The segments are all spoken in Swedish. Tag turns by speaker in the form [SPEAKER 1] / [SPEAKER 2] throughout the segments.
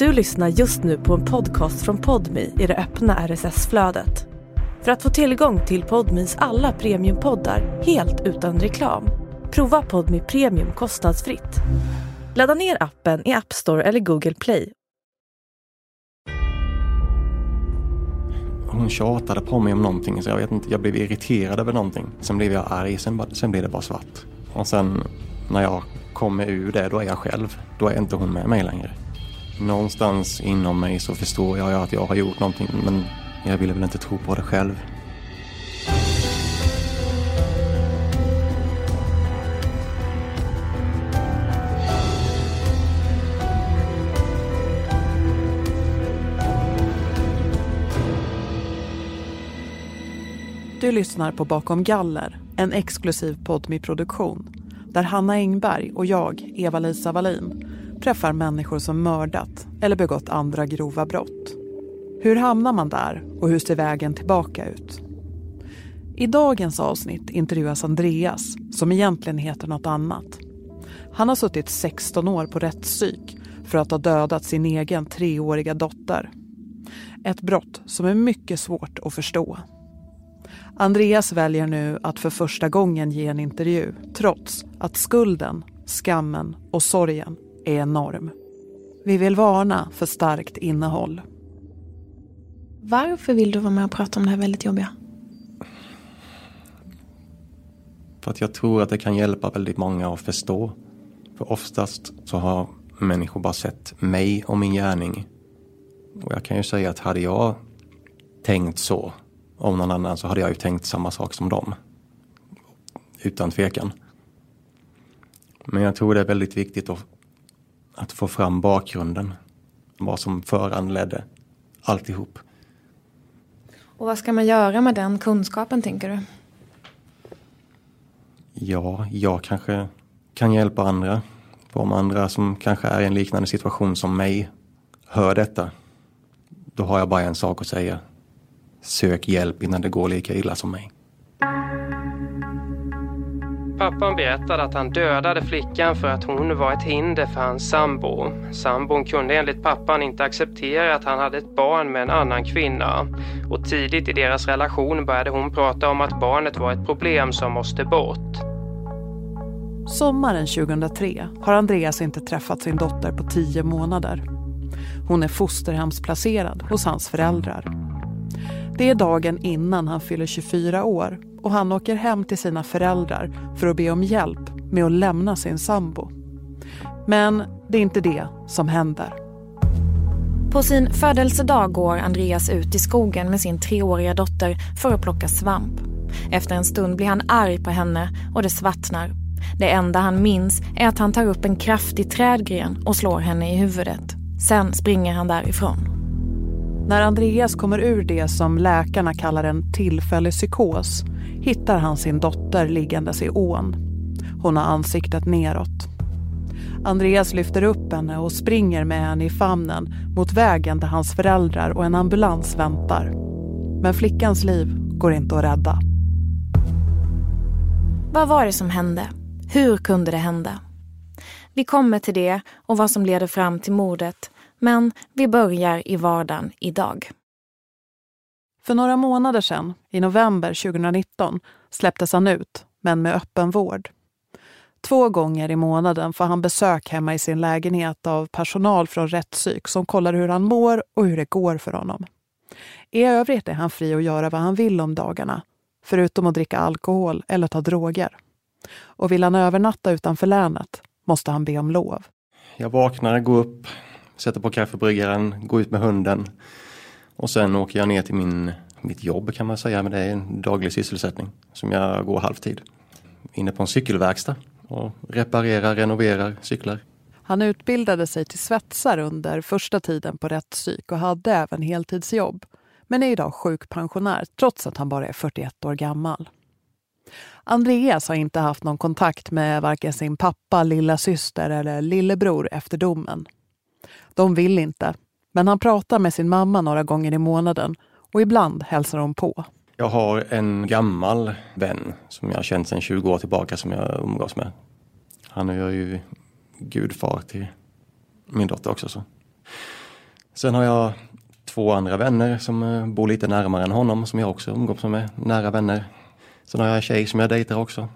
[SPEAKER 1] Du lyssnar just nu på en podcast från Podmi i det öppna RSS-flödet. För att få tillgång till Podmis alla premiumpoddar helt utan reklam, prova Podmi Premium kostnadsfritt. Ladda ner appen i App Store eller Google Play.
[SPEAKER 2] Hon tjatade på mig om någonting så jag vet inte, jag blev irriterad över någonting. Sen blev jag arg, sen, bara- sen blev det bara svart. Och sen när jag kommer ur det, då är jag själv. Då är inte hon med mig längre. Någonstans inom mig så förstår jag att jag har gjort någonting men jag ville väl inte tro på det själv.
[SPEAKER 3] Du lyssnar på Bakom galler, en exklusiv Podmi-produktion där Hanna Engberg och jag, Eva-Lisa Wallin, träffar människor som mördat eller begått andra grova brott. Hur hamnar man där och hur ser vägen tillbaka ut? I dagens avsnitt intervjuas Andreas, som egentligen heter något annat. Han har suttit 16 år på rättspsyk för att ha dödat sin egen treåriga dotter. Ett brott som är mycket svårt att förstå. Andreas väljer nu att för första gången ge en intervju trots att skulden, skammen och sorgen är enorm. Vi vill varna för starkt innehåll.
[SPEAKER 4] Varför vill du vara med och prata om det här väldigt jobbiga?
[SPEAKER 2] För att jag tror att det kan hjälpa väldigt många att förstå. För oftast så har människor bara sett mig och min gärning. Och jag kan ju säga att hade jag tänkt så om någon annan så hade jag ju tänkt samma sak som dem. Utan tvekan. Men jag tror det är väldigt viktigt att, att få fram bakgrunden. Vad som föranledde alltihop.
[SPEAKER 4] Och vad ska man göra med den kunskapen tänker du?
[SPEAKER 2] Ja, jag kanske kan hjälpa andra. För om andra som kanske är i en liknande situation som mig hör detta, då har jag bara en sak att säga. Sök hjälp innan det går lika illa som mig.
[SPEAKER 5] Pappan berättade att han dödade flickan för att hon var ett hinder för hans sambo. Sambon kunde enligt pappan inte acceptera att han hade ett barn med en annan kvinna. Och tidigt i deras relation började hon prata om att barnet var ett problem som måste bort.
[SPEAKER 3] Sommaren 2003 har Andreas inte träffat sin dotter på tio månader. Hon är fosterhemsplacerad hos hans föräldrar. Det är dagen innan han fyller 24 år och han åker hem till sina föräldrar för att be om hjälp med att lämna sin sambo. Men det är inte det som händer.
[SPEAKER 4] På sin födelsedag går Andreas ut i skogen med sin treåriga dotter för att plocka svamp. Efter en stund blir han arg på henne och det svartnar. Det enda han minns är att han tar upp en kraftig trädgren och slår henne i huvudet. Sen springer han därifrån.
[SPEAKER 3] När Andreas kommer ur det som läkarna kallar en tillfällig psykos hittar han sin dotter liggandes i ån. Hon har ansiktet neråt. Andreas lyfter upp henne och springer med henne i famnen mot vägen där hans föräldrar och en ambulans väntar. Men flickans liv går inte att rädda.
[SPEAKER 4] Vad var det som hände? Hur kunde det hända? Vi kommer till det och vad som leder fram till mordet. Men vi börjar i vardagen idag.
[SPEAKER 3] För några månader sedan, i november 2019, släpptes han ut, men med öppen vård. Två gånger i månaden får han besök hemma i sin lägenhet av personal från rättspsyk som kollar hur han mår och hur det går för honom. I övrigt är han fri att göra vad han vill om dagarna, förutom att dricka alkohol eller ta droger. Och vill han övernatta utanför länet måste han be om lov.
[SPEAKER 2] Jag vaknar, går upp, sätter på kaffebryggaren, går ut med hunden. Och sen åker jag ner till min, mitt jobb kan man säga, men det är en daglig sysselsättning som jag går halvtid. Inne på en cykelverkstad och reparerar, renoverar cyklar.
[SPEAKER 3] Han utbildade sig till svetsare under första tiden på rättspsyk och hade även heltidsjobb. Men är idag sjukpensionär trots att han bara är 41 år gammal. Andreas har inte haft någon kontakt med varken sin pappa, lilla syster eller lillebror efter domen. De vill inte, men han pratar med sin mamma några gånger i månaden och ibland hälsar hon på.
[SPEAKER 2] Jag har en gammal vän som jag har känt sedan 20 år tillbaka som jag umgås med. Han är ju gudfar till min dotter också. Så. Sen har jag två andra vänner som eh, bor lite närmare än honom som jag också umgås med, nära vänner. Sen har jag en tjej som jag dejtar också.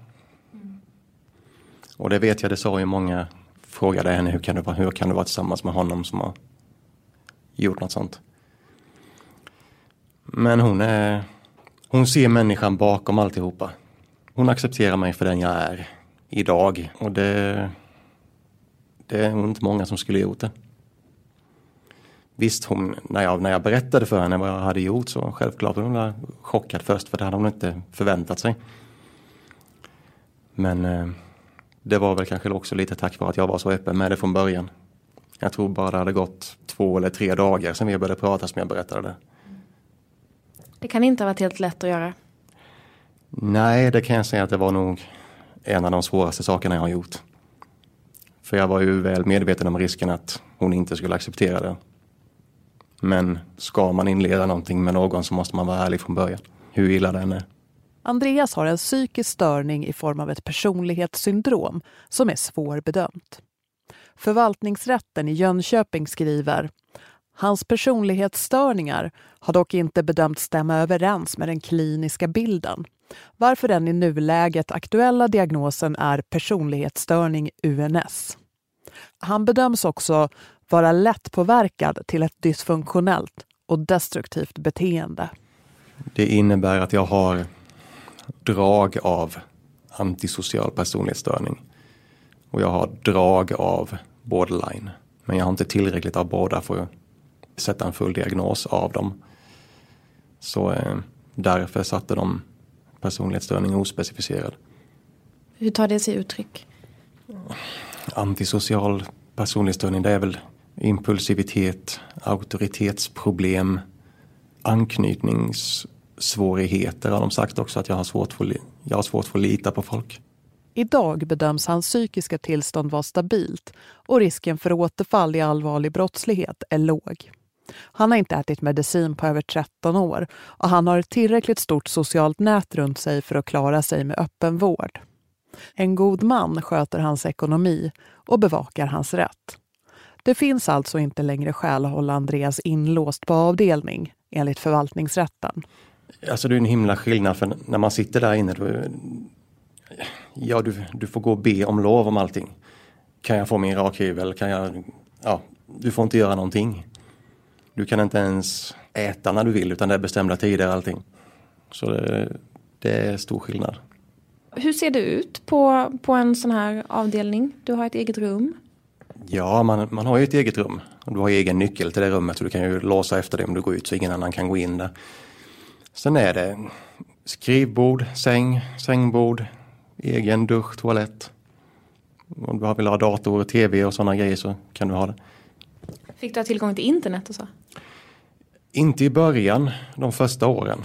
[SPEAKER 2] Och det vet jag, det sa ju många, frågade henne hur kan, du, hur kan du vara tillsammans med honom som har gjort något sånt. Men hon är, hon ser människan bakom alltihopa. Hon accepterar mig för den jag är idag och det, det är inte många som skulle gjort det. Visst, hon, när, jag, när jag berättade för henne vad jag hade gjort så självklart var hon chockad först för det hade hon inte förväntat sig. Men eh, det var väl kanske också lite tack vare att jag var så öppen med det från början. Jag tror bara det hade gått två eller tre dagar sedan vi började prata som jag berättade det.
[SPEAKER 4] Det kan inte ha varit helt lätt att göra.
[SPEAKER 2] Nej, det kan jag säga att det var nog en av de svåraste sakerna jag har gjort. För jag var ju väl medveten om risken att hon inte skulle acceptera det. Men ska man inleda någonting med någon så måste man vara ärlig från början. Hur illa den är.
[SPEAKER 3] Andreas har en psykisk störning i form av ett personlighetssyndrom som är svårbedömt. Förvaltningsrätten i Jönköping skriver Hans personlighetsstörningar har dock inte bedömts stämma överens med den kliniska bilden varför den i nuläget aktuella diagnosen är personlighetsstörning UNS. Han bedöms också vara lättpåverkad till ett dysfunktionellt och destruktivt beteende.
[SPEAKER 2] Det innebär att jag har drag av antisocial personlighetsstörning och jag har drag av borderline. Men jag har inte tillräckligt av båda för att sätta en full diagnos av dem. Så eh, därför satte de personlighetsstörning ospecificerad.
[SPEAKER 4] Hur tar det sig uttryck?
[SPEAKER 2] Antisocial personlighetsstörning det är väl impulsivitet, auktoritetsproblem, svårigheter har de sagt också att jag har svårt för, jag har svårt för att lita på folk.
[SPEAKER 3] Idag bedöms hans psykiska tillstånd vara stabilt och risken för återfall i allvarlig brottslighet är låg. Han har inte ätit medicin på över 13 år och han har ett tillräckligt stort socialt nät runt sig för att klara sig med öppen vård. En god man sköter hans ekonomi och bevakar hans rätt. Det finns alltså inte längre skäl att hålla Andreas inlåst på avdelning enligt förvaltningsrätten.
[SPEAKER 2] Alltså det är en himla skillnad för när man sitter där inne. Då, ja, du, du får gå och be om lov om allting. Kan jag få min rakhyvel? Kan jag... Ja, du får inte göra någonting. Du kan inte ens äta när du vill utan det är bestämda tider allting. Så det, det är stor skillnad.
[SPEAKER 4] Hur ser det ut på, på en sån här avdelning? Du har ett eget rum?
[SPEAKER 2] Ja, man, man har ju ett eget rum. Du har egen nyckel till det rummet så du kan ju låsa efter det om du går ut så ingen annan kan gå in där. Sen är det skrivbord, säng, sängbord, egen dusch, toalett. Om du vill ha dator, tv och sådana grejer så kan du ha det.
[SPEAKER 4] Fick du ha tillgång till internet och så?
[SPEAKER 2] Inte i början, de första åren.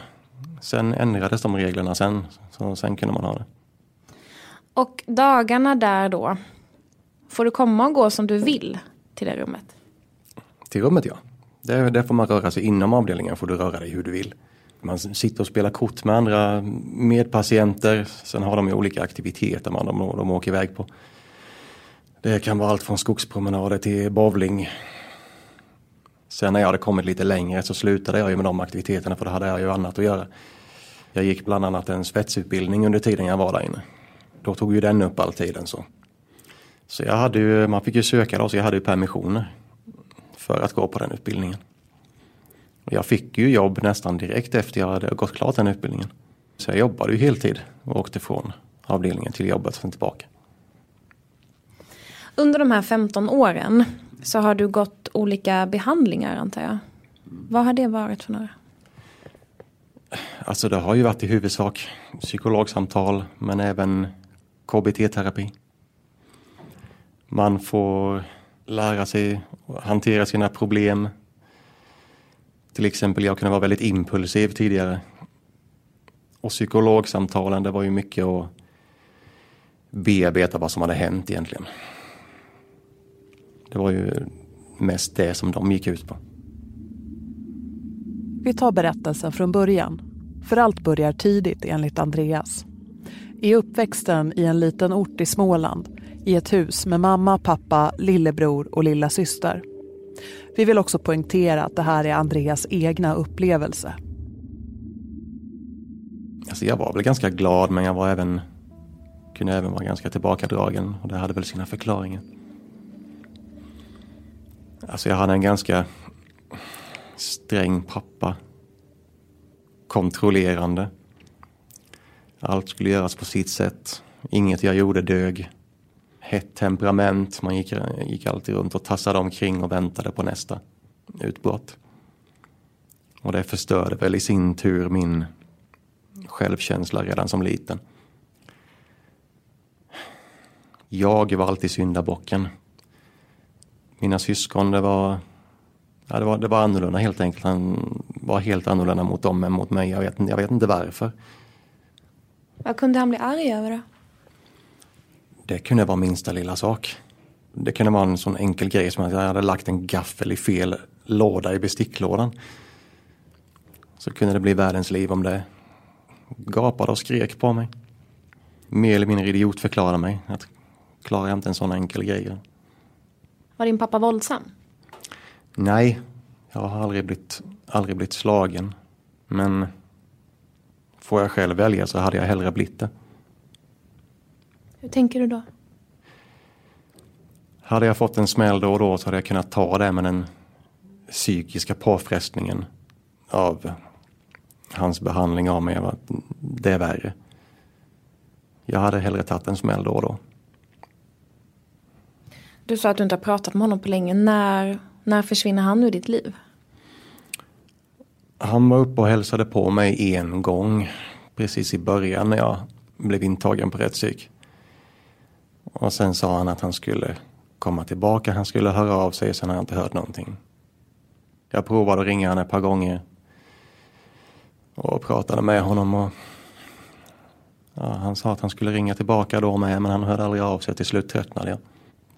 [SPEAKER 2] Sen ändrades de reglerna sen, så sen kunde man ha det.
[SPEAKER 4] Och dagarna där då, får du komma och gå som du vill till det rummet?
[SPEAKER 2] Till rummet ja. Där, där får man röra sig inom avdelningen, får du röra dig hur du vill. Man sitter och spelar kort med andra medpatienter. Sen har de ju olika aktiviteter man de, de åker iväg på. Det kan vara allt från skogspromenader till bowling. Sen när jag hade kommit lite längre så slutade jag ju med de aktiviteterna för då hade jag ju annat att göra. Jag gick bland annat en svetsutbildning under tiden jag var där inne. Då tog ju den upp all tiden så. Så jag hade ju, man fick ju söka då så jag hade ju permissioner för att gå på den utbildningen. Jag fick ju jobb nästan direkt efter jag hade gått klart den utbildningen. Så jag jobbade ju heltid och åkte från avdelningen till jobbet och sen tillbaka.
[SPEAKER 4] Under de här 15 åren så har du gått olika behandlingar antar jag. Vad har det varit för några?
[SPEAKER 2] Alltså det har ju varit i huvudsak psykologsamtal men även KBT-terapi. Man får lära sig hantera sina problem. Till exempel jag kunde vara väldigt impulsiv tidigare. Och psykologsamtalen det var ju mycket att bearbeta vad som hade hänt egentligen. Det var ju mest det som de gick ut på.
[SPEAKER 3] Vi tar berättelsen från början. För allt börjar tidigt enligt Andreas. I uppväxten i en liten ort i Småland i ett hus med mamma, pappa, lillebror och lilla syster. Vi vill också poängtera att det här är Andreas egna upplevelse.
[SPEAKER 2] Alltså jag var väl ganska glad men jag var även kunde även vara ganska tillbakadragen och det hade väl sina förklaringar. Alltså jag hade en ganska sträng pappa. Kontrollerande. Allt skulle göras på sitt sätt. Inget jag gjorde dög. Hett temperament. Man gick, gick alltid runt och tassade omkring och väntade på nästa utbrott. Och det förstörde väl i sin tur min självkänsla redan som liten. Jag var alltid syndabocken. Mina syskon, det var, ja, det var, det var annorlunda helt enkelt. Han var helt annorlunda mot dem än mot mig. Jag vet, jag vet inte varför.
[SPEAKER 4] Vad kunde han bli arg över då?
[SPEAKER 2] Det kunde vara minsta lilla sak. Det kunde vara en sån enkel grej som att jag hade lagt en gaffel i fel låda i besticklådan. Så kunde det bli världens liv om det gapade och skrek på mig. Mer eller mindre idiotförklarade mig. Att klarar jag inte en sån enkel grej.
[SPEAKER 4] Var din pappa våldsam?
[SPEAKER 2] Nej, jag har aldrig blivit, aldrig blivit slagen. Men får jag själv välja så hade jag hellre blivit det.
[SPEAKER 4] Hur tänker du då?
[SPEAKER 2] Hade jag fått en smäll då och då så hade jag kunnat ta det med den psykiska påfrestningen av hans behandling av mig. Det är värre. Jag hade hellre tagit en smäll då och då.
[SPEAKER 4] Du sa att du inte har pratat med honom på länge. När, när försvinner han ur ditt liv?
[SPEAKER 2] Han var uppe och hälsade på mig en gång precis i början när jag blev intagen på rättspsyk. Och sen sa han att han skulle komma tillbaka, han skulle höra av sig, sen har jag inte hört någonting. Jag provade att ringa honom ett par gånger och pratade med honom och ja, han sa att han skulle ringa tillbaka då med men han hörde aldrig av sig. Till slut tröttnade jag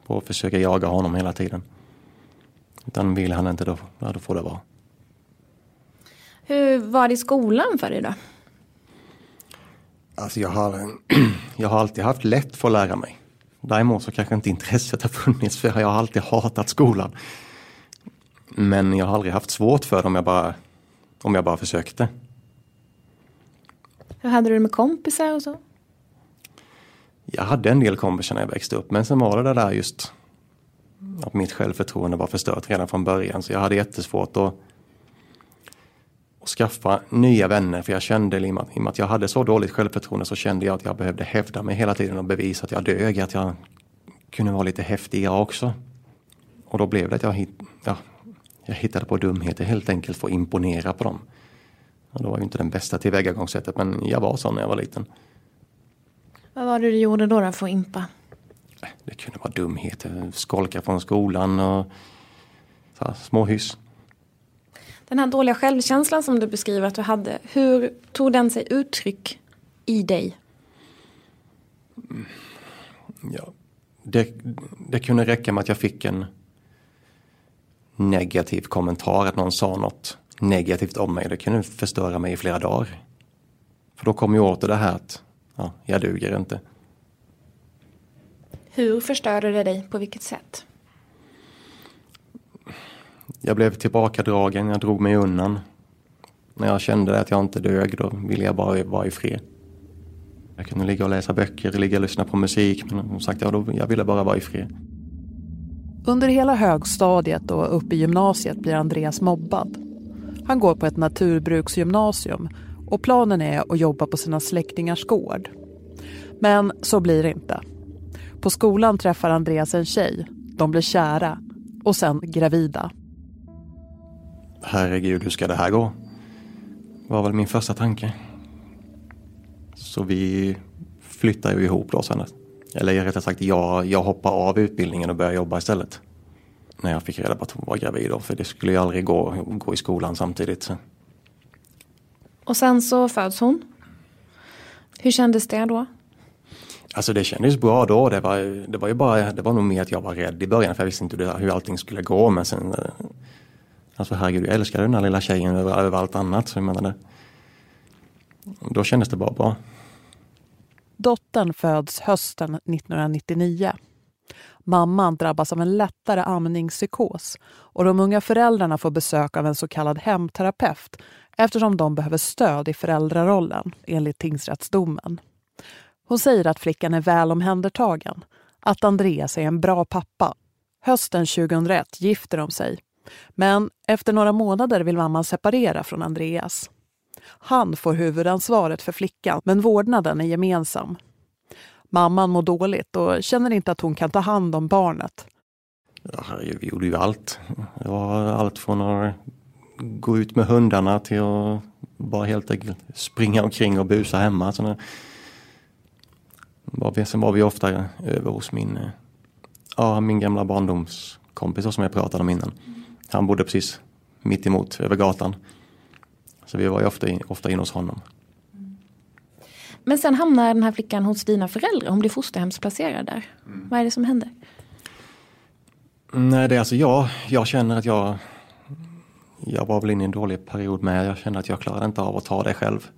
[SPEAKER 2] på att försöka jaga honom hela tiden. Utan vill han inte då, ja, då får det vara.
[SPEAKER 4] Hur var det i skolan för dig då?
[SPEAKER 2] Alltså jag har, jag har alltid haft lätt för att lära mig. Däremot så kanske inte intresset har funnits för jag har alltid hatat skolan. Men jag har aldrig haft svårt för det om jag bara, om jag bara försökte.
[SPEAKER 4] Hur hade du det med kompisar och så?
[SPEAKER 2] Jag hade en del kompisar när jag växte upp men sen var det där just att mitt självförtroende var förstört redan från början så jag hade jättesvårt att, att skaffa nya vänner för jag kände i och, med, i och med att jag hade så dåligt självförtroende så kände jag att jag behövde hävda mig hela tiden och bevisa att jag dög, att jag kunde vara lite häftigare också. Och då blev det att jag, hit, ja, jag hittade på dumheter helt enkelt för att imponera på dem. Och det var ju inte den bästa tillvägagångssättet men jag var sån när jag var liten.
[SPEAKER 4] Vad var det du gjorde då, då för att impa?
[SPEAKER 2] Det kunde vara dumheter, skolka från skolan och så små hyss.
[SPEAKER 4] Den här dåliga självkänslan som du beskriver att du hade, hur tog den sig uttryck i dig?
[SPEAKER 2] Ja, det, det kunde räcka med att jag fick en negativ kommentar, att någon sa något negativt om mig. Det kunde förstöra mig i flera dagar. För då kom ju åter det här att ja, jag duger inte.
[SPEAKER 4] Hur förstörde det dig? På vilket sätt?
[SPEAKER 2] Jag blev tillbakadragen, jag drog mig undan. När jag kände att jag inte dög då ville jag bara vara i fred. Jag kunde ligga och läsa böcker, ligga och lyssna på musik men som sagt, ja, då, jag ville bara vara i fred.
[SPEAKER 3] Under hela högstadiet och upp i gymnasiet blir Andreas mobbad. Han går på ett naturbruksgymnasium och planen är att jobba på sina släktingars gård. Men så blir det inte. På skolan träffar Andreas en tjej. De blir kära och sen gravida.
[SPEAKER 2] Herregud, hur ska det här gå? var väl min första tanke. Så vi flyttar ju ihop då sen. Eller rättare sagt, jag, jag hoppar av utbildningen och börjar jobba istället. När jag fick reda på att hon var gravid då, för det skulle ju aldrig gå, gå i skolan samtidigt. Så.
[SPEAKER 4] Och sen så föds hon. Hur kändes det då?
[SPEAKER 2] Alltså det kändes bra då. Det var, det var ju bara, det var nog mer att jag var rädd i början för jag visste inte hur allting skulle gå. Men sen, eh, alltså herregud, jag älskade den här lilla tjejen över, över allt annat. Så jag menade, då kändes det bara bra.
[SPEAKER 3] Dottern föds hösten 1999. Mamman drabbas av en lättare amningspsykos och de unga föräldrarna får besök av en så kallad hemterapeut eftersom de behöver stöd i föräldrarollen enligt tingsrättsdomen. Hon säger att flickan är väl omhändertagen, att Andreas är en bra pappa. Hösten 2001 gifter de sig. Men efter några månader vill mamman separera från Andreas. Han får huvudansvaret för flickan, men vårdnaden är gemensam. Mamman mår dåligt och känner inte att hon kan ta hand om barnet.
[SPEAKER 2] Ja, vi gjorde ju allt. Det var allt från att gå ut med hundarna till att bara helt enkelt springa omkring och busa hemma. Sen var vi ofta över hos min, eh, ja, min gamla barndomskompis som jag pratade om innan. Han bodde precis mitt emot över gatan. Så vi var ju ofta, ofta in hos honom.
[SPEAKER 4] Men sen hamnar den här flickan hos dina föräldrar. Hon blir fosterhemsplacerad där. Mm. Vad är det som händer?
[SPEAKER 2] Nej, det är alltså jag. Jag känner att jag jag var väl inne i en dålig period med. Jag kände att jag klarade inte av att ta det själv.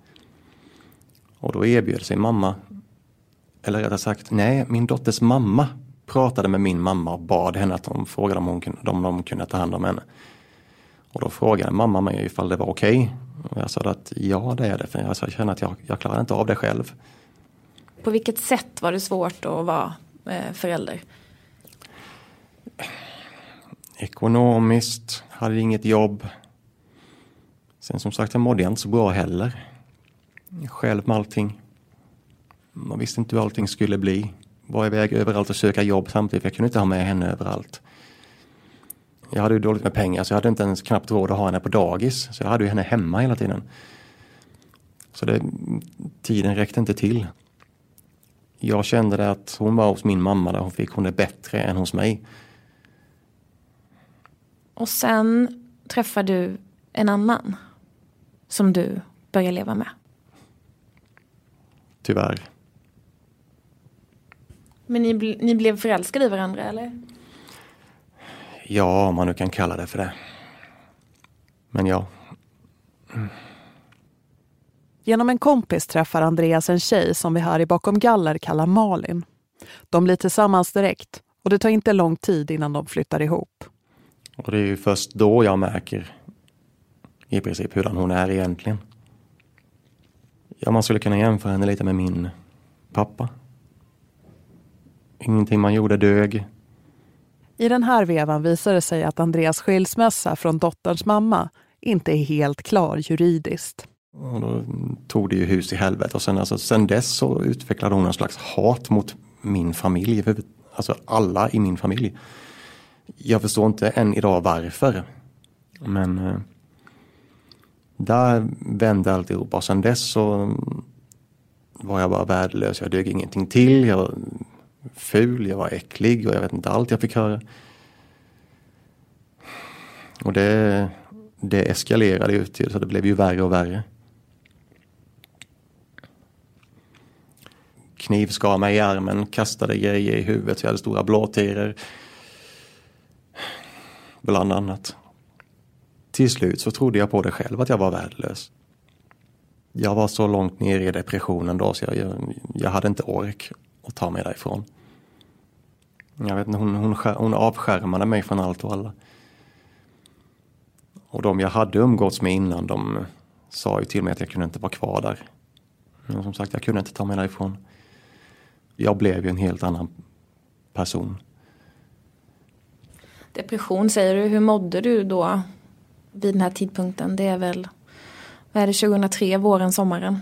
[SPEAKER 2] Och då erbjöd sig mamma, eller rättare sagt, nej, min dotters mamma pratade med min mamma och bad henne att de frågade om, hon kunde, om de kunde ta hand om henne. Och då frågade mamma mig ifall det var okej. Okay. Och jag sa att ja, det är det, för jag känner att jag, jag klarar inte av det själv.
[SPEAKER 4] På vilket sätt var det svårt att vara eh, förälder?
[SPEAKER 2] Ekonomiskt, hade inget jobb. Sen som sagt, jag mådde inte så bra heller. Själv med allting. Man visste inte hur allting skulle bli. Var iväg överallt och söka jobb samtidigt, för jag kunde inte ha med henne överallt. Jag hade ju dåligt med pengar så jag hade inte ens knappt råd att ha henne på dagis. Så jag hade ju henne hemma hela tiden. Så det, tiden räckte inte till. Jag kände det att hon var hos min mamma där hon fick hon det bättre än hos mig.
[SPEAKER 4] Och sen träffar du en annan som du börjar leva med.
[SPEAKER 2] Tyvärr.
[SPEAKER 4] Men ni, ni blev förälskade i varandra eller?
[SPEAKER 2] Ja, om man nu kan kalla det för det. Men ja. Mm.
[SPEAKER 3] Genom en kompis träffar Andreas en tjej som vi här i Bakom galler kallar Malin. De blir tillsammans direkt och det tar inte lång tid innan de flyttar ihop.
[SPEAKER 2] Och det är ju först då jag märker i princip hurdan hon är egentligen. Ja, man skulle kunna jämföra henne lite med min pappa. Ingenting man gjorde dög.
[SPEAKER 3] I den här vevan visar det sig att Andreas skilsmässa från dotterns mamma inte är helt klar juridiskt.
[SPEAKER 2] Och då tog det ju hus i helvete och sen, alltså, sen dess så utvecklade hon en slags hat mot min familj, alltså alla i min familj. Jag förstår inte än idag varför. Men eh, där vände alltihopa och sen dess så var jag bara värdelös. Jag dög ingenting till. Jag ful, jag var äcklig och jag vet inte allt jag fick höra. Och det, det eskalerade ju till så det blev ju värre och värre. Knivskar mig i armen, kastade grejer i huvudet så jag hade stora blåtiror. Bland annat. Till slut så trodde jag på det själv att jag var värdelös. Jag var så långt ner i depressionen då så jag, jag hade inte ork att ta mig därifrån. Jag vet inte, hon, hon, hon avskärmade mig från allt och alla. Och de jag hade umgåtts med innan de sa ju till mig att jag kunde inte vara kvar där. Men som sagt, jag kunde inte ta mig därifrån. Jag blev ju en helt annan person.
[SPEAKER 4] Depression säger du. Hur mådde du då vid den här tidpunkten? Det är väl, vad är det, 2003, våren, sommaren?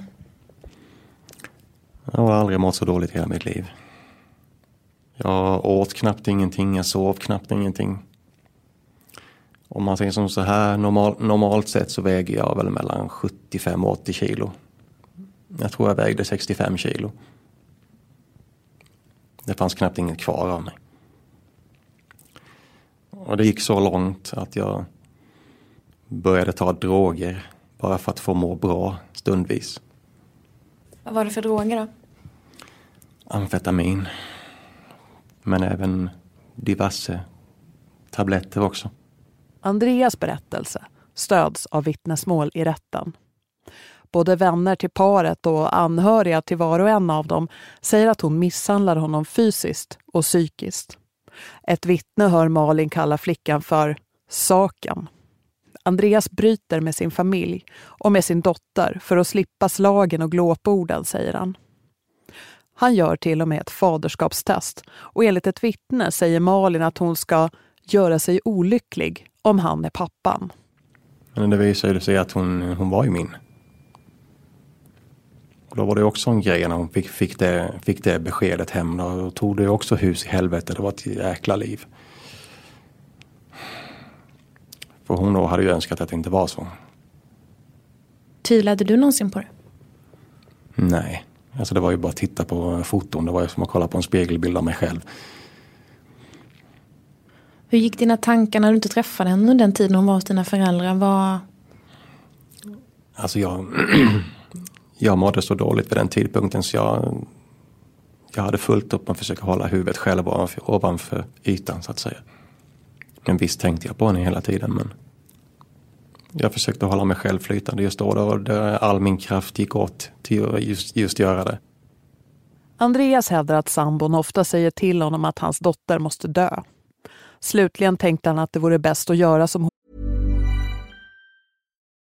[SPEAKER 2] Jag har aldrig mått så dåligt i hela mitt liv. Jag åt knappt ingenting, jag sov knappt ingenting. Om man säger som så här, normal, normalt sett så väger jag väl mellan 75 och 80 kilo. Jag tror jag vägde 65 kilo. Det fanns knappt inget kvar av mig. Och det gick så långt att jag började ta droger bara för att få må bra stundvis.
[SPEAKER 4] Vad var det för droger då?
[SPEAKER 2] Amfetamin. Men även diverse tabletter också.
[SPEAKER 3] Andreas berättelse stöds av vittnesmål i rätten. Både vänner till paret och anhöriga till var och en av dem säger att hon misshandlar honom fysiskt och psykiskt. Ett vittne hör Malin kalla flickan för saken. Andreas bryter med sin familj och med sin dotter för att slippa slagen och glåporden, säger han. Han gör till och med ett faderskapstest och enligt ett vittne säger Malin att hon ska göra sig olycklig om han är pappan.
[SPEAKER 2] Men det visade sig att hon, hon var ju min. Och då var det också en grej när hon fick, fick, det, fick det beskedet hem. Då tog det också hus i helvete. Det var ett jäkla liv. För hon då hade ju önskat att det inte var så.
[SPEAKER 4] Tvivlade du någonsin på det?
[SPEAKER 2] Nej, alltså det var ju bara att titta på foton. Det var ju som att kolla på en spegelbild av mig själv.
[SPEAKER 4] Hur gick dina tankar när du inte träffade henne under den tiden hon var hos dina föräldrar? Var...
[SPEAKER 2] Alltså jag, jag mådde så dåligt vid den tidpunkten så jag, jag hade fullt upp med att försöka hålla huvudet själv ovanför, ovanför ytan så att säga. Men visst tänkte jag på henne hela tiden men jag försökte hålla mig själv flytande just då. och där all min kraft gick åt till att just, just göra det.
[SPEAKER 3] Andreas hävdar att sambon ofta säger till honom att hans dotter måste dö. Slutligen tänkte han att det vore bäst att göra som hon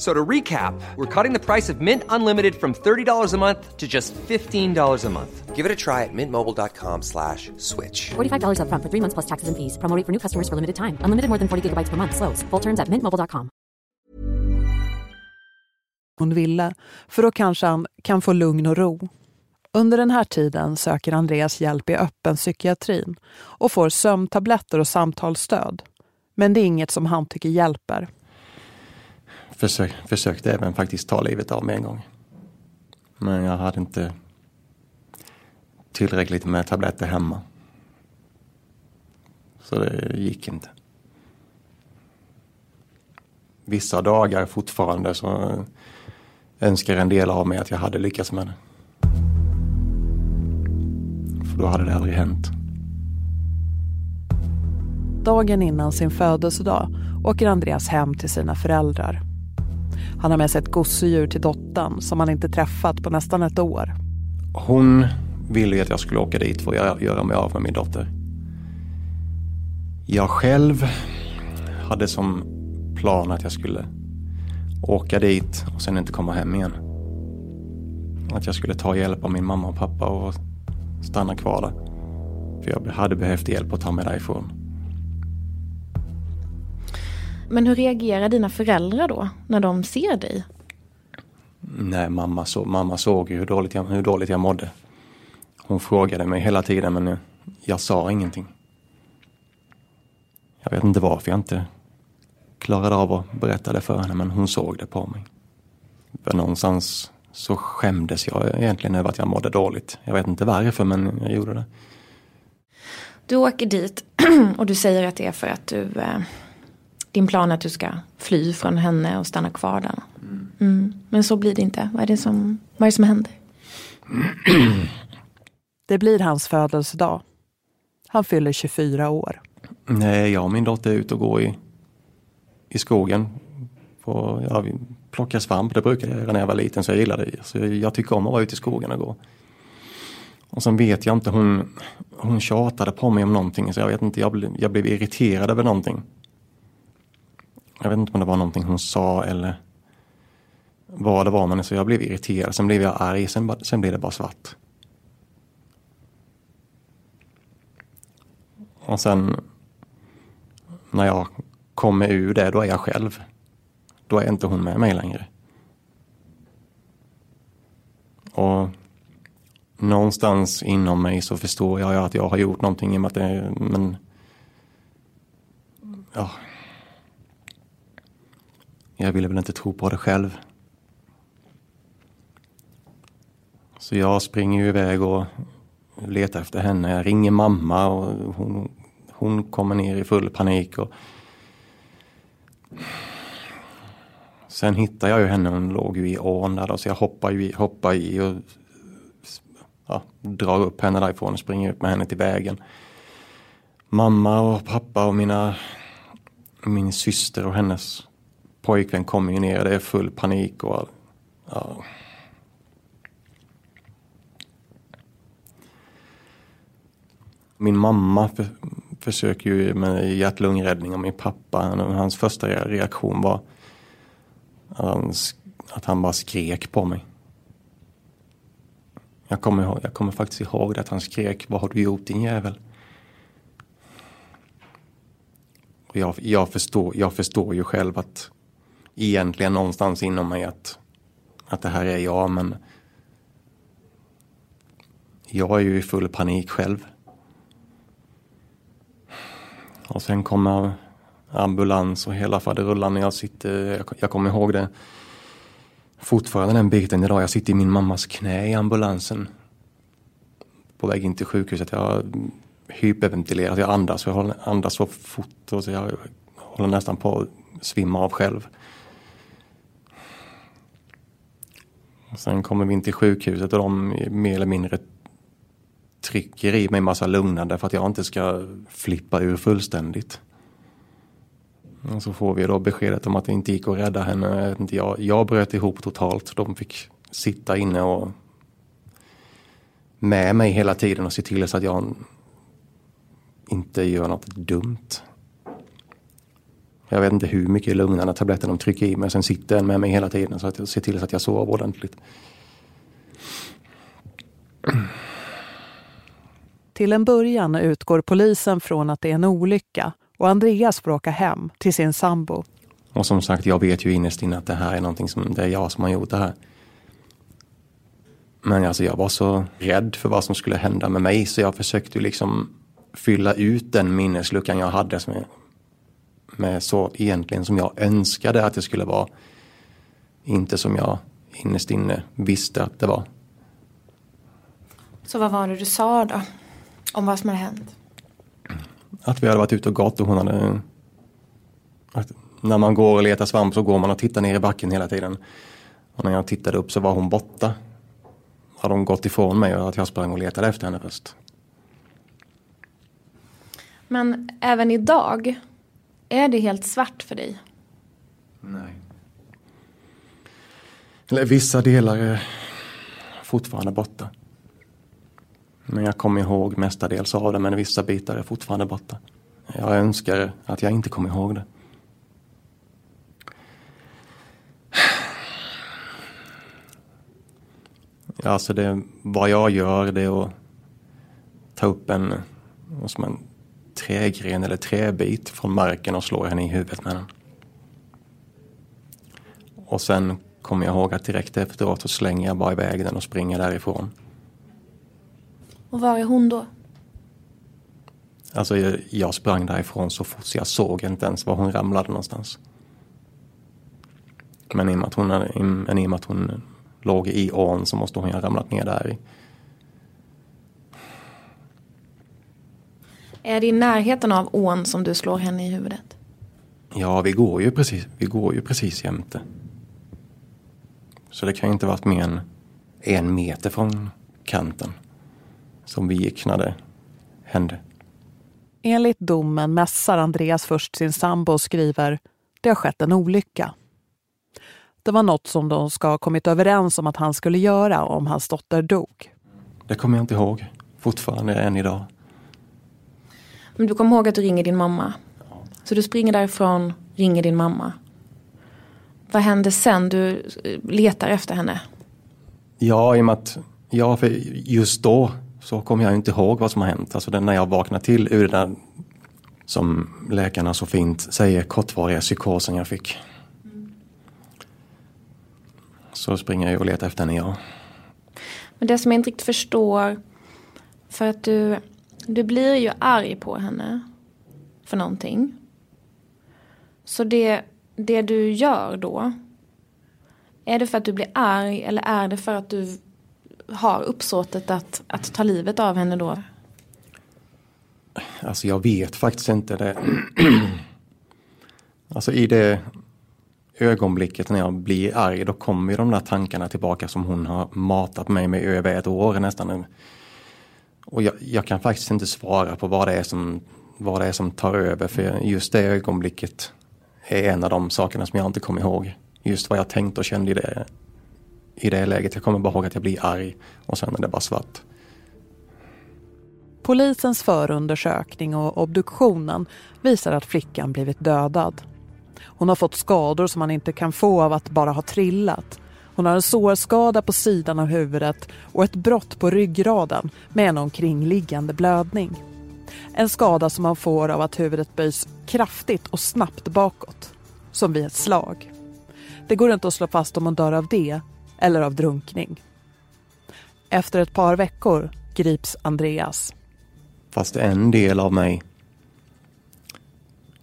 [SPEAKER 6] So to recap, we're cutting the price of Mint Unlimited from $30 a month to just $15 a month. Give it a try at mintmobile.com slash switch.
[SPEAKER 7] $45 upfront for three months plus taxes and fees. Promo rate for new customers for limited time. Unlimited more than 40 gigabytes per month. Slows. Full terms at mintmobile.com.
[SPEAKER 3] hon ville, för då kanske han kan få lugn och ro. Under den här tiden söker Andreas hjälp i öppen psykiatrin och får sömntabletter och samtalsstöd. Men det är inget som han tycker hjälper.
[SPEAKER 2] Försök, försökte även faktiskt ta livet av mig en gång. Men jag hade inte tillräckligt med tabletter hemma. Så det gick inte. Vissa dagar fortfarande så önskar en del av mig att jag hade lyckats med det. För då hade det aldrig hänt.
[SPEAKER 3] Dagen innan sin födelsedag åker Andreas hem till sina föräldrar. Han har med sig ett gosedjur till dottern som han inte träffat på nästan ett år.
[SPEAKER 2] Hon ville ju att jag skulle åka dit för att göra mig av med min dotter. Jag själv hade som plan att jag skulle åka dit och sen inte komma hem igen. Att jag skulle ta hjälp av min mamma och pappa och stanna kvar där. För jag hade behövt hjälp att ta mig därifrån.
[SPEAKER 4] Men hur reagerar dina föräldrar då när de ser dig?
[SPEAKER 2] Nej, mamma, så, mamma såg ju hur dåligt, jag, hur dåligt jag mådde. Hon frågade mig hela tiden men jag, sa ingenting. Jag vet inte varför jag inte klarade av att berätta det för henne men hon såg det på mig. För någonstans så skämdes jag egentligen över att jag mådde dåligt. Jag vet inte varför men jag gjorde det.
[SPEAKER 4] Du åker dit och du säger att det är för att du eh, din plan är att du ska fly från henne och stanna kvar där. Mm. Men så blir det inte. Vad är det som, vad är det som händer?
[SPEAKER 3] Det blir hans födelsedag. Han fyller 24 år.
[SPEAKER 2] Nej, jag och min dotter är ute och går i, i skogen. På, ja, vi plockar svamp, det brukade jag göra när jag var liten så jag gillade det. Så jag, jag tycker om att vara ute i skogen och gå. Och sen vet jag inte, hon, hon tjatade på mig om någonting så jag vet inte, jag, blev, jag blev irriterad över någonting. Jag vet inte om det var någonting hon sa eller vad det var men så jag blev irriterad. Sen blev jag arg, sen, sen blev det bara svart. Och sen när jag kommer ur det, då är jag själv. Då är inte hon med mig längre. Och någonstans inom mig så förstår jag att jag har gjort någonting i och med att det, men ja, jag ville väl inte tro på det själv. Så jag springer ju iväg och letar efter henne. Jag ringer mamma och hon, hon kommer ner i full panik. Och Sen hittar jag ju henne, hon låg ju i ån där då, så jag hoppar, ju, hoppar i och ja, drar upp henne därifrån och springer upp med henne till vägen. Mamma och pappa och mina, min syster och hennes pojkvän kommer ju ner. Det är full panik och ja. Min mamma för, försöker ju med hjärt-lungräddning och min pappa, hans första reaktion var att han, att han bara skrek på mig. Jag kommer, ihåg, jag kommer faktiskt ihåg att han skrek, vad har du gjort din jävel? Och jag, jag, förstår, jag förstår ju själv att egentligen någonstans inom mig att, att det här är jag, men jag är ju i full panik själv. Och sen kommer ambulans och hela faderullan när jag sitter, jag, jag kommer ihåg det fortfarande den biten idag. Jag sitter i min mammas knä i ambulansen. På väg in till sjukhuset. Jag hyperventilerar, jag andas, jag andas så fort och så jag håller nästan på att svimma av själv. Och sen kommer vi in till sjukhuset och de mer eller mindre trycker i mig massa lugnande för att jag inte ska flippa ur fullständigt. Och så får vi då beskedet om att det inte gick att rädda henne. Jag, jag bröt ihop totalt. De fick sitta inne och med mig hela tiden och se till så att jag inte gör något dumt. Jag vet inte hur mycket lugnande tabletter de trycker i mig. Sen sitter den med mig hela tiden så att jag ser till så att jag sover ordentligt.
[SPEAKER 3] Till en början utgår polisen från att det är en olycka och Andreas får åka hem till sin sambo.
[SPEAKER 2] Och som sagt, jag vet ju innerst inne att det här är någonting som, det är jag som har gjort det här. Men alltså jag var så rädd för vad som skulle hända med mig så jag försökte liksom fylla ut den minnesluckan jag hade med så egentligen som jag önskade att det skulle vara. Inte som jag innerst inne visste att det var.
[SPEAKER 4] Så vad var det du sa då? Om vad som hade hänt?
[SPEAKER 2] Att vi hade varit ute och gått och hon hade... När man går och letar svamp så går man och tittar ner i backen hela tiden. Och när jag tittade upp så var hon borta. Hade hon gått ifrån mig och att jag sprang och letade efter henne först.
[SPEAKER 4] Men även idag, är det helt svart för dig?
[SPEAKER 2] Nej. Eller vissa delar är fortfarande borta. Men jag kommer ihåg mestadels av det, men vissa bitar är fortfarande borta. Jag önskar att jag inte kom ihåg det. Alltså det, vad jag gör det är att ta upp en, som en trägren eller träbit från marken och slå henne i huvudet med den. Och sen kommer jag ihåg att direkt efteråt så slänger jag bara iväg den och springer därifrån.
[SPEAKER 4] Och var är hon då?
[SPEAKER 2] Alltså jag, jag sprang därifrån så fort så jag såg inte ens var hon ramlade någonstans. Men i och med att hon, i med att hon låg i ån så måste hon ju ha ramlat ner där.
[SPEAKER 4] Är det i närheten av ån som du slår henne i huvudet?
[SPEAKER 2] Ja, vi går ju precis, vi går ju precis jämte. Så det kan ju inte varit mer än en meter från kanten som vi gick när det hände.
[SPEAKER 3] Enligt domen mässar Andreas först sin sambo och skriver det har skett en olycka. Det var något som de ska ha kommit överens om att han skulle göra om hans dotter dog.
[SPEAKER 2] Det kommer jag inte ihåg. Fortfarande än idag.
[SPEAKER 4] Men du kommer ihåg att du ringer din mamma? Så du springer därifrån, ringer din mamma. Vad händer sen? Du letar efter henne?
[SPEAKER 2] Ja, i och med att ja, för just då så kommer jag inte ihåg vad som har hänt. Alltså när jag vaknar till ur den där, som läkarna så fint säger, kortvariga psykosen jag fick. Så springer jag och letar efter henne, ja.
[SPEAKER 4] Men det som jag inte riktigt förstår, för att du, du blir ju arg på henne för någonting. Så det, det du gör då, är det för att du blir arg eller är det för att du har uppsåtet att, att ta livet av henne då?
[SPEAKER 2] Alltså jag vet faktiskt inte det. alltså i det ögonblicket när jag blir arg, då kommer ju de där tankarna tillbaka som hon har matat mig med över ett år nästan. Och jag, jag, kan faktiskt inte svara på vad det, är som, vad det är som tar över, för just det ögonblicket är en av de sakerna som jag inte kommer ihåg. Just vad jag tänkte och kände i det, i det läget. Jag kommer bara ihåg att jag blir arg och sen är det bara svart.
[SPEAKER 3] Polisens förundersökning och obduktionen visar att flickan blivit dödad. Hon har fått skador som man inte kan få av att bara ha trillat. Hon har en sårskada på sidan av huvudet och ett brott på ryggraden med en omkringliggande blödning. En skada som man får av att huvudet böjs kraftigt och snabbt bakåt, som vid ett slag. Det går inte att slå fast om hon dör av det eller av drunkning. Efter ett par veckor grips Andreas.
[SPEAKER 2] Fast en del av mig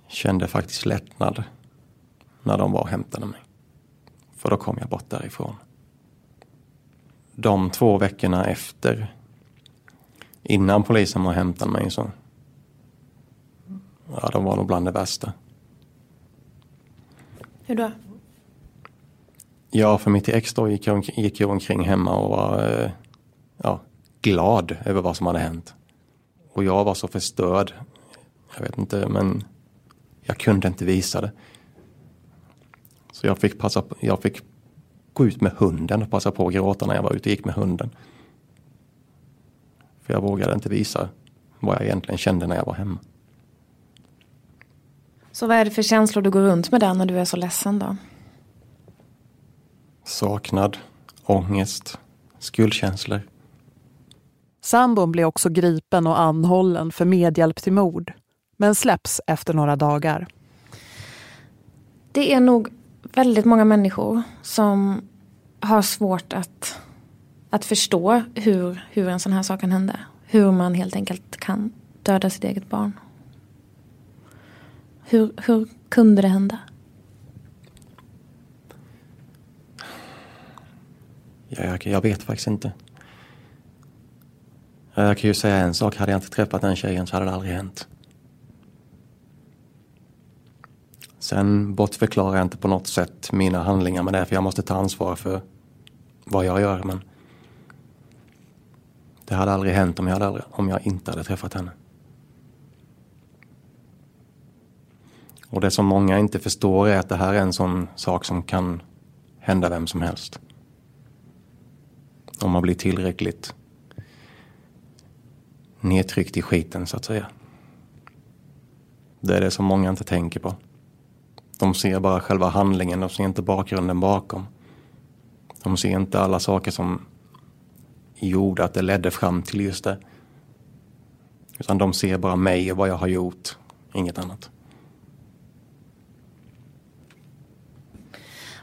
[SPEAKER 2] kände faktiskt lättnad när de var och hämtade mig. För då kom jag bort därifrån. De två veckorna efter, innan polisen var och hämtade mig så, ja de var nog bland det värsta.
[SPEAKER 4] Hur då?
[SPEAKER 2] Ja, för mitt ex då gick jag, gick jag omkring hemma och var eh, ja, glad över vad som hade hänt. Och jag var så förstörd. Jag vet inte, men jag kunde inte visa det. Så jag fick, passa, jag fick gå ut med hunden och passa på att gråta när jag var ute och gick med hunden. För jag vågade inte visa vad jag egentligen kände när jag var hemma.
[SPEAKER 4] Så vad är det för känslor du går runt med där när du är så ledsen då?
[SPEAKER 2] Saknad, ångest, skuldkänslor.
[SPEAKER 3] Sambon blir också gripen och anhållen för medhjälp till mord. Men släpps efter några dagar.
[SPEAKER 4] Det är nog väldigt många människor som har svårt att, att förstå hur, hur en sån här sak kan hända. Hur man helt enkelt kan döda sitt eget barn. Hur, hur kunde det hända?
[SPEAKER 2] Jag, jag vet faktiskt inte. Jag kan ju säga en sak, hade jag inte träffat den tjejen så hade det aldrig hänt. Sen bortförklarar jag inte på något sätt mina handlingar med det, för jag måste ta ansvar för vad jag gör. Men det hade aldrig hänt om jag, aldrig, om jag inte hade träffat henne. Och det som många inte förstår är att det här är en sån sak som kan hända vem som helst. Om man blir tillräckligt nedtryckt i skiten så att säga. Det är det som många inte tänker på. De ser bara själva handlingen, de ser inte bakgrunden bakom. De ser inte alla saker som gjorde att det ledde fram till just det. Utan de ser bara mig och vad jag har gjort, inget annat.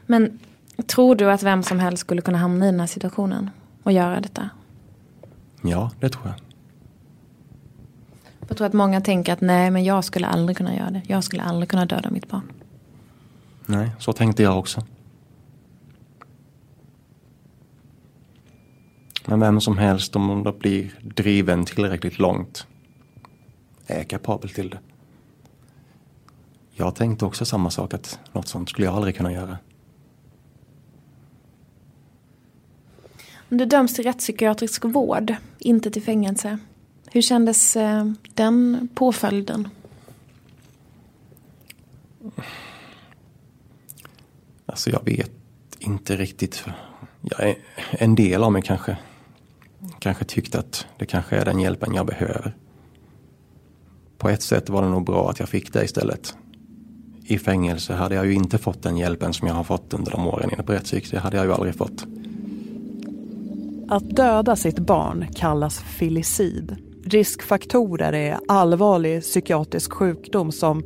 [SPEAKER 4] Men tror du att vem som helst skulle kunna hamna i den här situationen och göra detta?
[SPEAKER 2] Ja, det tror jag.
[SPEAKER 4] Jag tror att många tänker att nej, men jag skulle aldrig kunna göra det. Jag skulle aldrig kunna döda mitt barn.
[SPEAKER 2] Nej, så tänkte jag också. Men vem som helst, om de blir driven tillräckligt långt, är kapabel till det. Jag tänkte också samma sak, att något sånt skulle jag aldrig kunna göra.
[SPEAKER 4] Om du döms till rättspsykiatrisk vård, inte till fängelse. Hur kändes eh, den påföljden?
[SPEAKER 2] Alltså jag vet inte riktigt. Jag en del av mig kanske, kanske tyckte att det kanske är den hjälpen jag behöver. På ett sätt var det nog bra att jag fick det istället. I fängelse hade jag ju inte fått den hjälpen som jag har fått under de åren inne på rättspsyk. Det hade jag ju aldrig fått.
[SPEAKER 3] Att döda sitt barn kallas filicid. Riskfaktorer är allvarlig psykiatrisk sjukdom som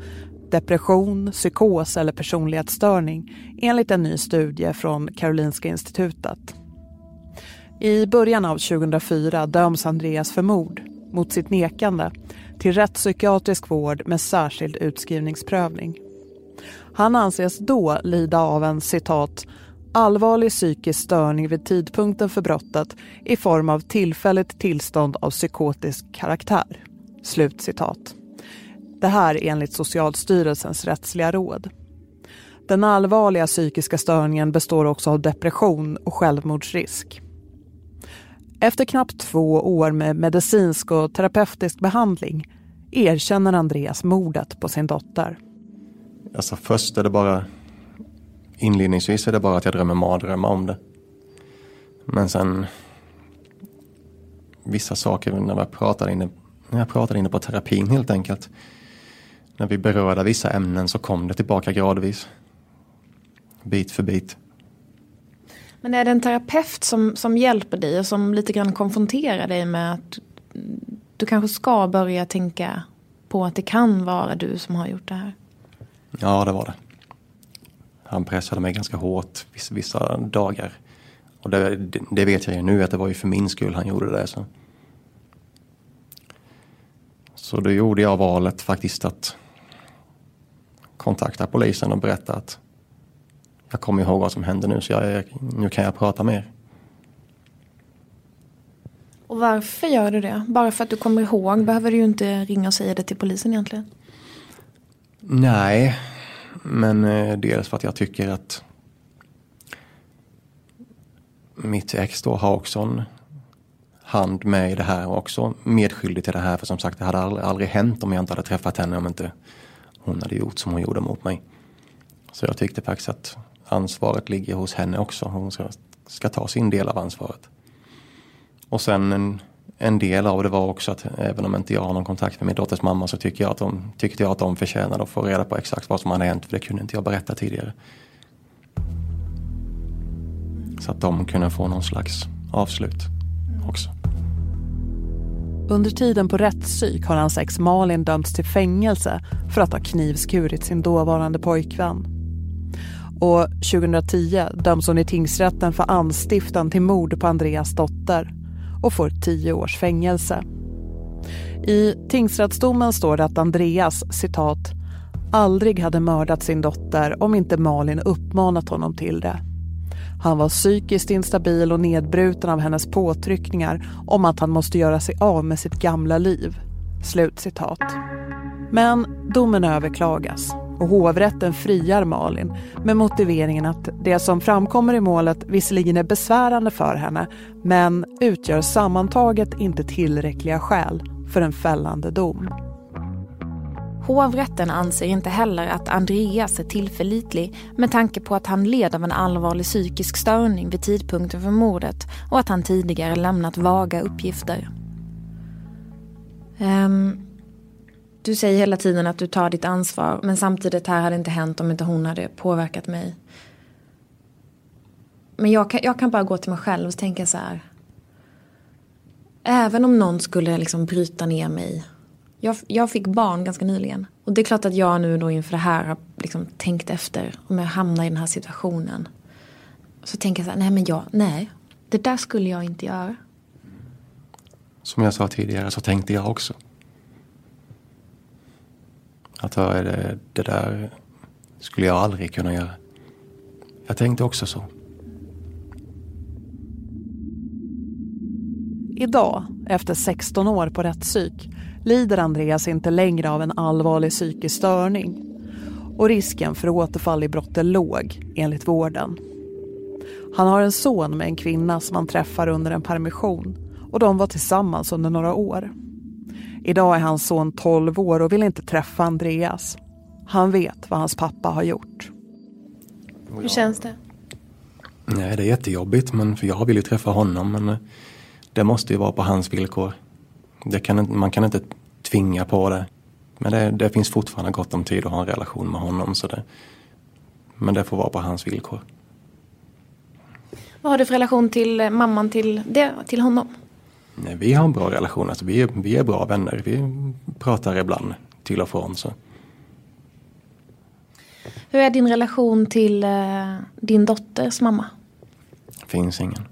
[SPEAKER 3] depression, psykos eller personlighetsstörning enligt en ny studie från Karolinska institutet. I början av 2004 döms Andreas för mord, mot sitt nekande, till rättspsykiatrisk vård med särskild utskrivningsprövning. Han anses då lida av en citat allvarlig psykisk störning vid tidpunkten för brottet i form av tillfälligt tillstånd av psykotisk karaktär. Slut citat. Det här enligt Socialstyrelsens rättsliga råd. Den allvarliga psykiska störningen består också av depression och självmordsrisk. Efter knappt två år med medicinsk och terapeutisk behandling erkänner Andreas mordet på sin dotter.
[SPEAKER 2] Alltså först är det bara inledningsvis är det bara att jag drömmer mardrömmar om det. Men sen vissa saker när jag pratade inne, när jag pratade inne på terapin helt enkelt. När vi berörde vissa ämnen så kom det tillbaka gradvis. Bit för bit.
[SPEAKER 4] Men är det en terapeut som, som hjälper dig och som lite grann konfronterar dig med att du kanske ska börja tänka på att det kan vara du som har gjort det här?
[SPEAKER 2] Ja, det var det. Han pressade mig ganska hårt vissa, vissa dagar. Och det, det, vet jag ju nu att det var ju för min skull han gjorde det. Så, så då gjorde jag valet faktiskt att kontakta polisen och berätta att jag kommer ihåg vad som hände nu så jag, nu kan jag prata mer.
[SPEAKER 4] Och varför gör du det? Bara för att du kommer ihåg behöver du ju inte ringa och säga det till polisen egentligen.
[SPEAKER 2] Nej, men eh, dels för att jag tycker att mitt ex då har också en hand med i det här och också medskyldig till det här. För som sagt, det hade aldrig, aldrig hänt om jag inte hade träffat henne om inte hon hade gjort som hon gjorde mot mig. Så jag tyckte faktiskt att ansvaret ligger hos henne också. Hon ska, ska ta sin del av ansvaret. Och sen en, en del av det var också att även om inte jag har någon kontakt med min dotters mamma så tycker jag att de, tyckte jag att de förtjänade att få reda på exakt vad som hade hänt för det kunde inte jag berätta tidigare. Så att de kunde få någon slags avslut också.
[SPEAKER 3] Under tiden på rättspsyk har hans ex Malin dömts till fängelse för att ha knivskurit sin dåvarande pojkvän. Och 2010 döms hon i tingsrätten för anstiftan till mord på Andreas dotter och får tio års fängelse. I tingsrättsdomen står det att Andreas, citat, aldrig hade mördat sin dotter om inte Malin uppmanat honom till det. Han var psykiskt instabil och nedbruten av hennes påtryckningar om att han måste göra sig av med sitt gamla liv. Slutcitat. Men domen överklagas och hovrätten friar Malin med motiveringen att det som framkommer i målet visserligen är besvärande för henne men utgör sammantaget inte tillräckliga skäl för en fällande dom.
[SPEAKER 4] Hovrätten anser inte heller att Andreas är tillförlitlig med tanke på att han led av en allvarlig psykisk störning vid tidpunkten för mordet och att han tidigare lämnat vaga uppgifter. Um, du säger hela tiden att du tar ditt ansvar men samtidigt här hade inte hänt om inte hon hade påverkat mig. Men jag kan, jag kan bara gå till mig själv och tänka så här. Även om någon skulle liksom bryta ner mig jag, jag fick barn ganska nyligen. Och det är klart att jag nu då inför det här har liksom tänkt efter. Om jag hamnar i den här situationen. Så tänker jag så här, nej men jag, nej. Det där skulle jag inte göra.
[SPEAKER 2] Som jag sa tidigare så tänkte jag också. Att det, det där skulle jag aldrig kunna göra. Jag tänkte också så.
[SPEAKER 3] Idag, efter 16 år på rättspsyk, lider Andreas inte längre av en allvarlig psykisk störning och risken för återfall i brott är låg enligt vården. Han har en son med en kvinna som han träffar under en permission och de var tillsammans under några år. Idag är hans son 12 år och vill inte träffa Andreas. Han vet vad hans pappa har gjort.
[SPEAKER 4] Hur känns det?
[SPEAKER 2] Nej, det är jättejobbigt men för jag vill ju träffa honom men det måste ju vara på hans villkor. Kan, man kan inte tvinga på det. Men det, det, finns fortfarande gott om tid att ha en relation med honom. Så det, men det får vara på hans villkor.
[SPEAKER 4] Vad har du för relation till mamman till, det, till honom?
[SPEAKER 2] Nej, vi har en bra relation. Alltså, vi, är, vi är bra vänner. Vi pratar ibland till och från. Så.
[SPEAKER 4] Hur är din relation till eh, din dotters mamma?
[SPEAKER 2] Finns ingen.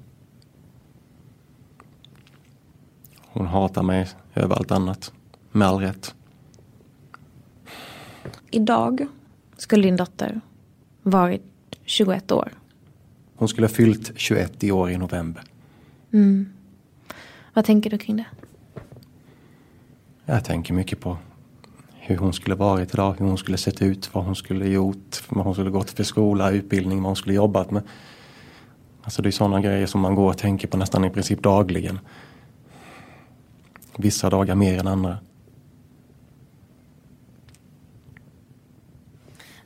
[SPEAKER 2] Hon hatar mig över allt annat. Med all rätt.
[SPEAKER 4] Idag skulle din dotter varit 21 år.
[SPEAKER 2] Hon skulle ha fyllt 21 i år i november.
[SPEAKER 4] Mm. Vad tänker du kring det?
[SPEAKER 2] Jag tänker mycket på hur hon skulle varit idag, hur hon skulle sett ut, vad hon skulle gjort, vad hon skulle gått för skola, utbildning, vad hon skulle jobbat med. Alltså det är sådana grejer som man går och tänker på nästan i princip dagligen. Vissa dagar mer än andra.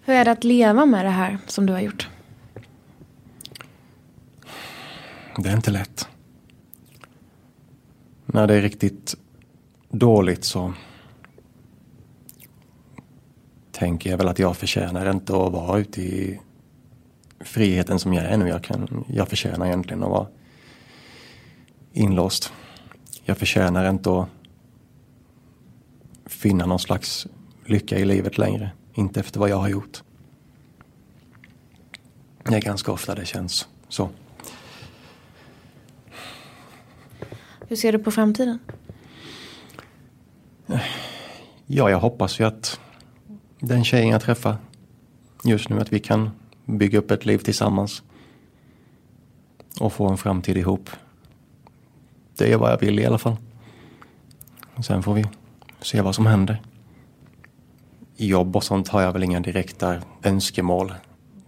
[SPEAKER 4] Hur är det att leva med det här som du har gjort?
[SPEAKER 2] Det är inte lätt. När det är riktigt dåligt så tänker jag väl att jag förtjänar inte att vara ute i friheten som jag är nu. Jag, kan, jag förtjänar egentligen att vara inlåst. Jag förtjänar inte att finna någon slags lycka i livet längre. Inte efter vad jag har gjort. Det är ganska ofta det känns så.
[SPEAKER 4] Hur ser du på framtiden?
[SPEAKER 2] Ja, jag hoppas ju att den tjejen jag träffar just nu, att vi kan bygga upp ett liv tillsammans. Och få en framtid ihop. Det är vad jag vill i alla fall. Sen får vi se vad som händer. Jobb och sånt har jag väl inga direkta önskemål.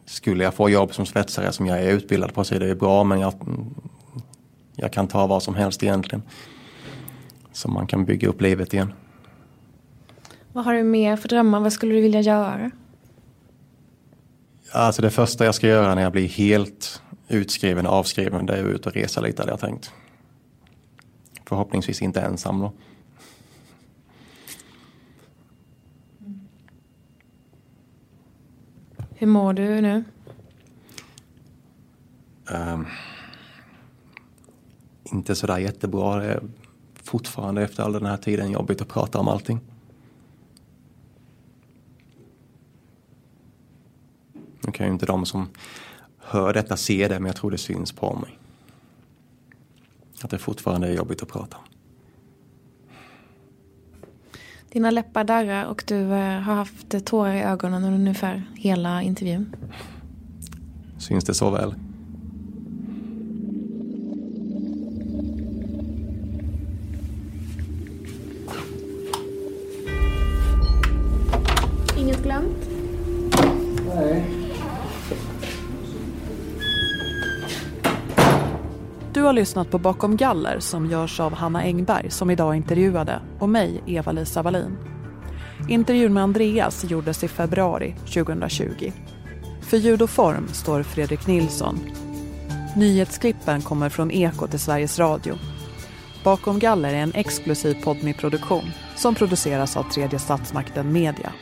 [SPEAKER 2] Skulle jag få jobb som svetsare som jag är utbildad på så är det bra men jag, jag kan ta vad som helst egentligen. Så man kan bygga upp livet igen.
[SPEAKER 4] Vad har du mer för drömmar? Vad skulle du vilja göra?
[SPEAKER 2] Alltså det första jag ska göra när jag blir helt utskriven och avskriven det är att ut och resa lite hade jag tänkt. Förhoppningsvis inte ensam då.
[SPEAKER 4] Hur mår du nu?
[SPEAKER 2] Um, inte sådär jättebra. Det är fortfarande efter all den här tiden jobbigt att prata om allting. Nu kan ju inte de som hör detta se det men jag tror det syns på mig. Att det fortfarande är jobbigt att prata om.
[SPEAKER 4] Dina läppar darrar och du eh, har haft tårar i ögonen under ungefär hela intervjun.
[SPEAKER 2] Syns det så väl?
[SPEAKER 3] Har lyssnat på Bakom galler som görs av Hanna Engberg som idag intervjuade och mig, Eva-Lisa Wallin. Intervjun med Andreas gjordes i februari 2020. För ljud och form står Fredrik Nilsson. Nyhetsklippen kommer från Ekot i Sveriges Radio. Bakom galler är en exklusiv podmi produktion som produceras av tredje statsmakten Media.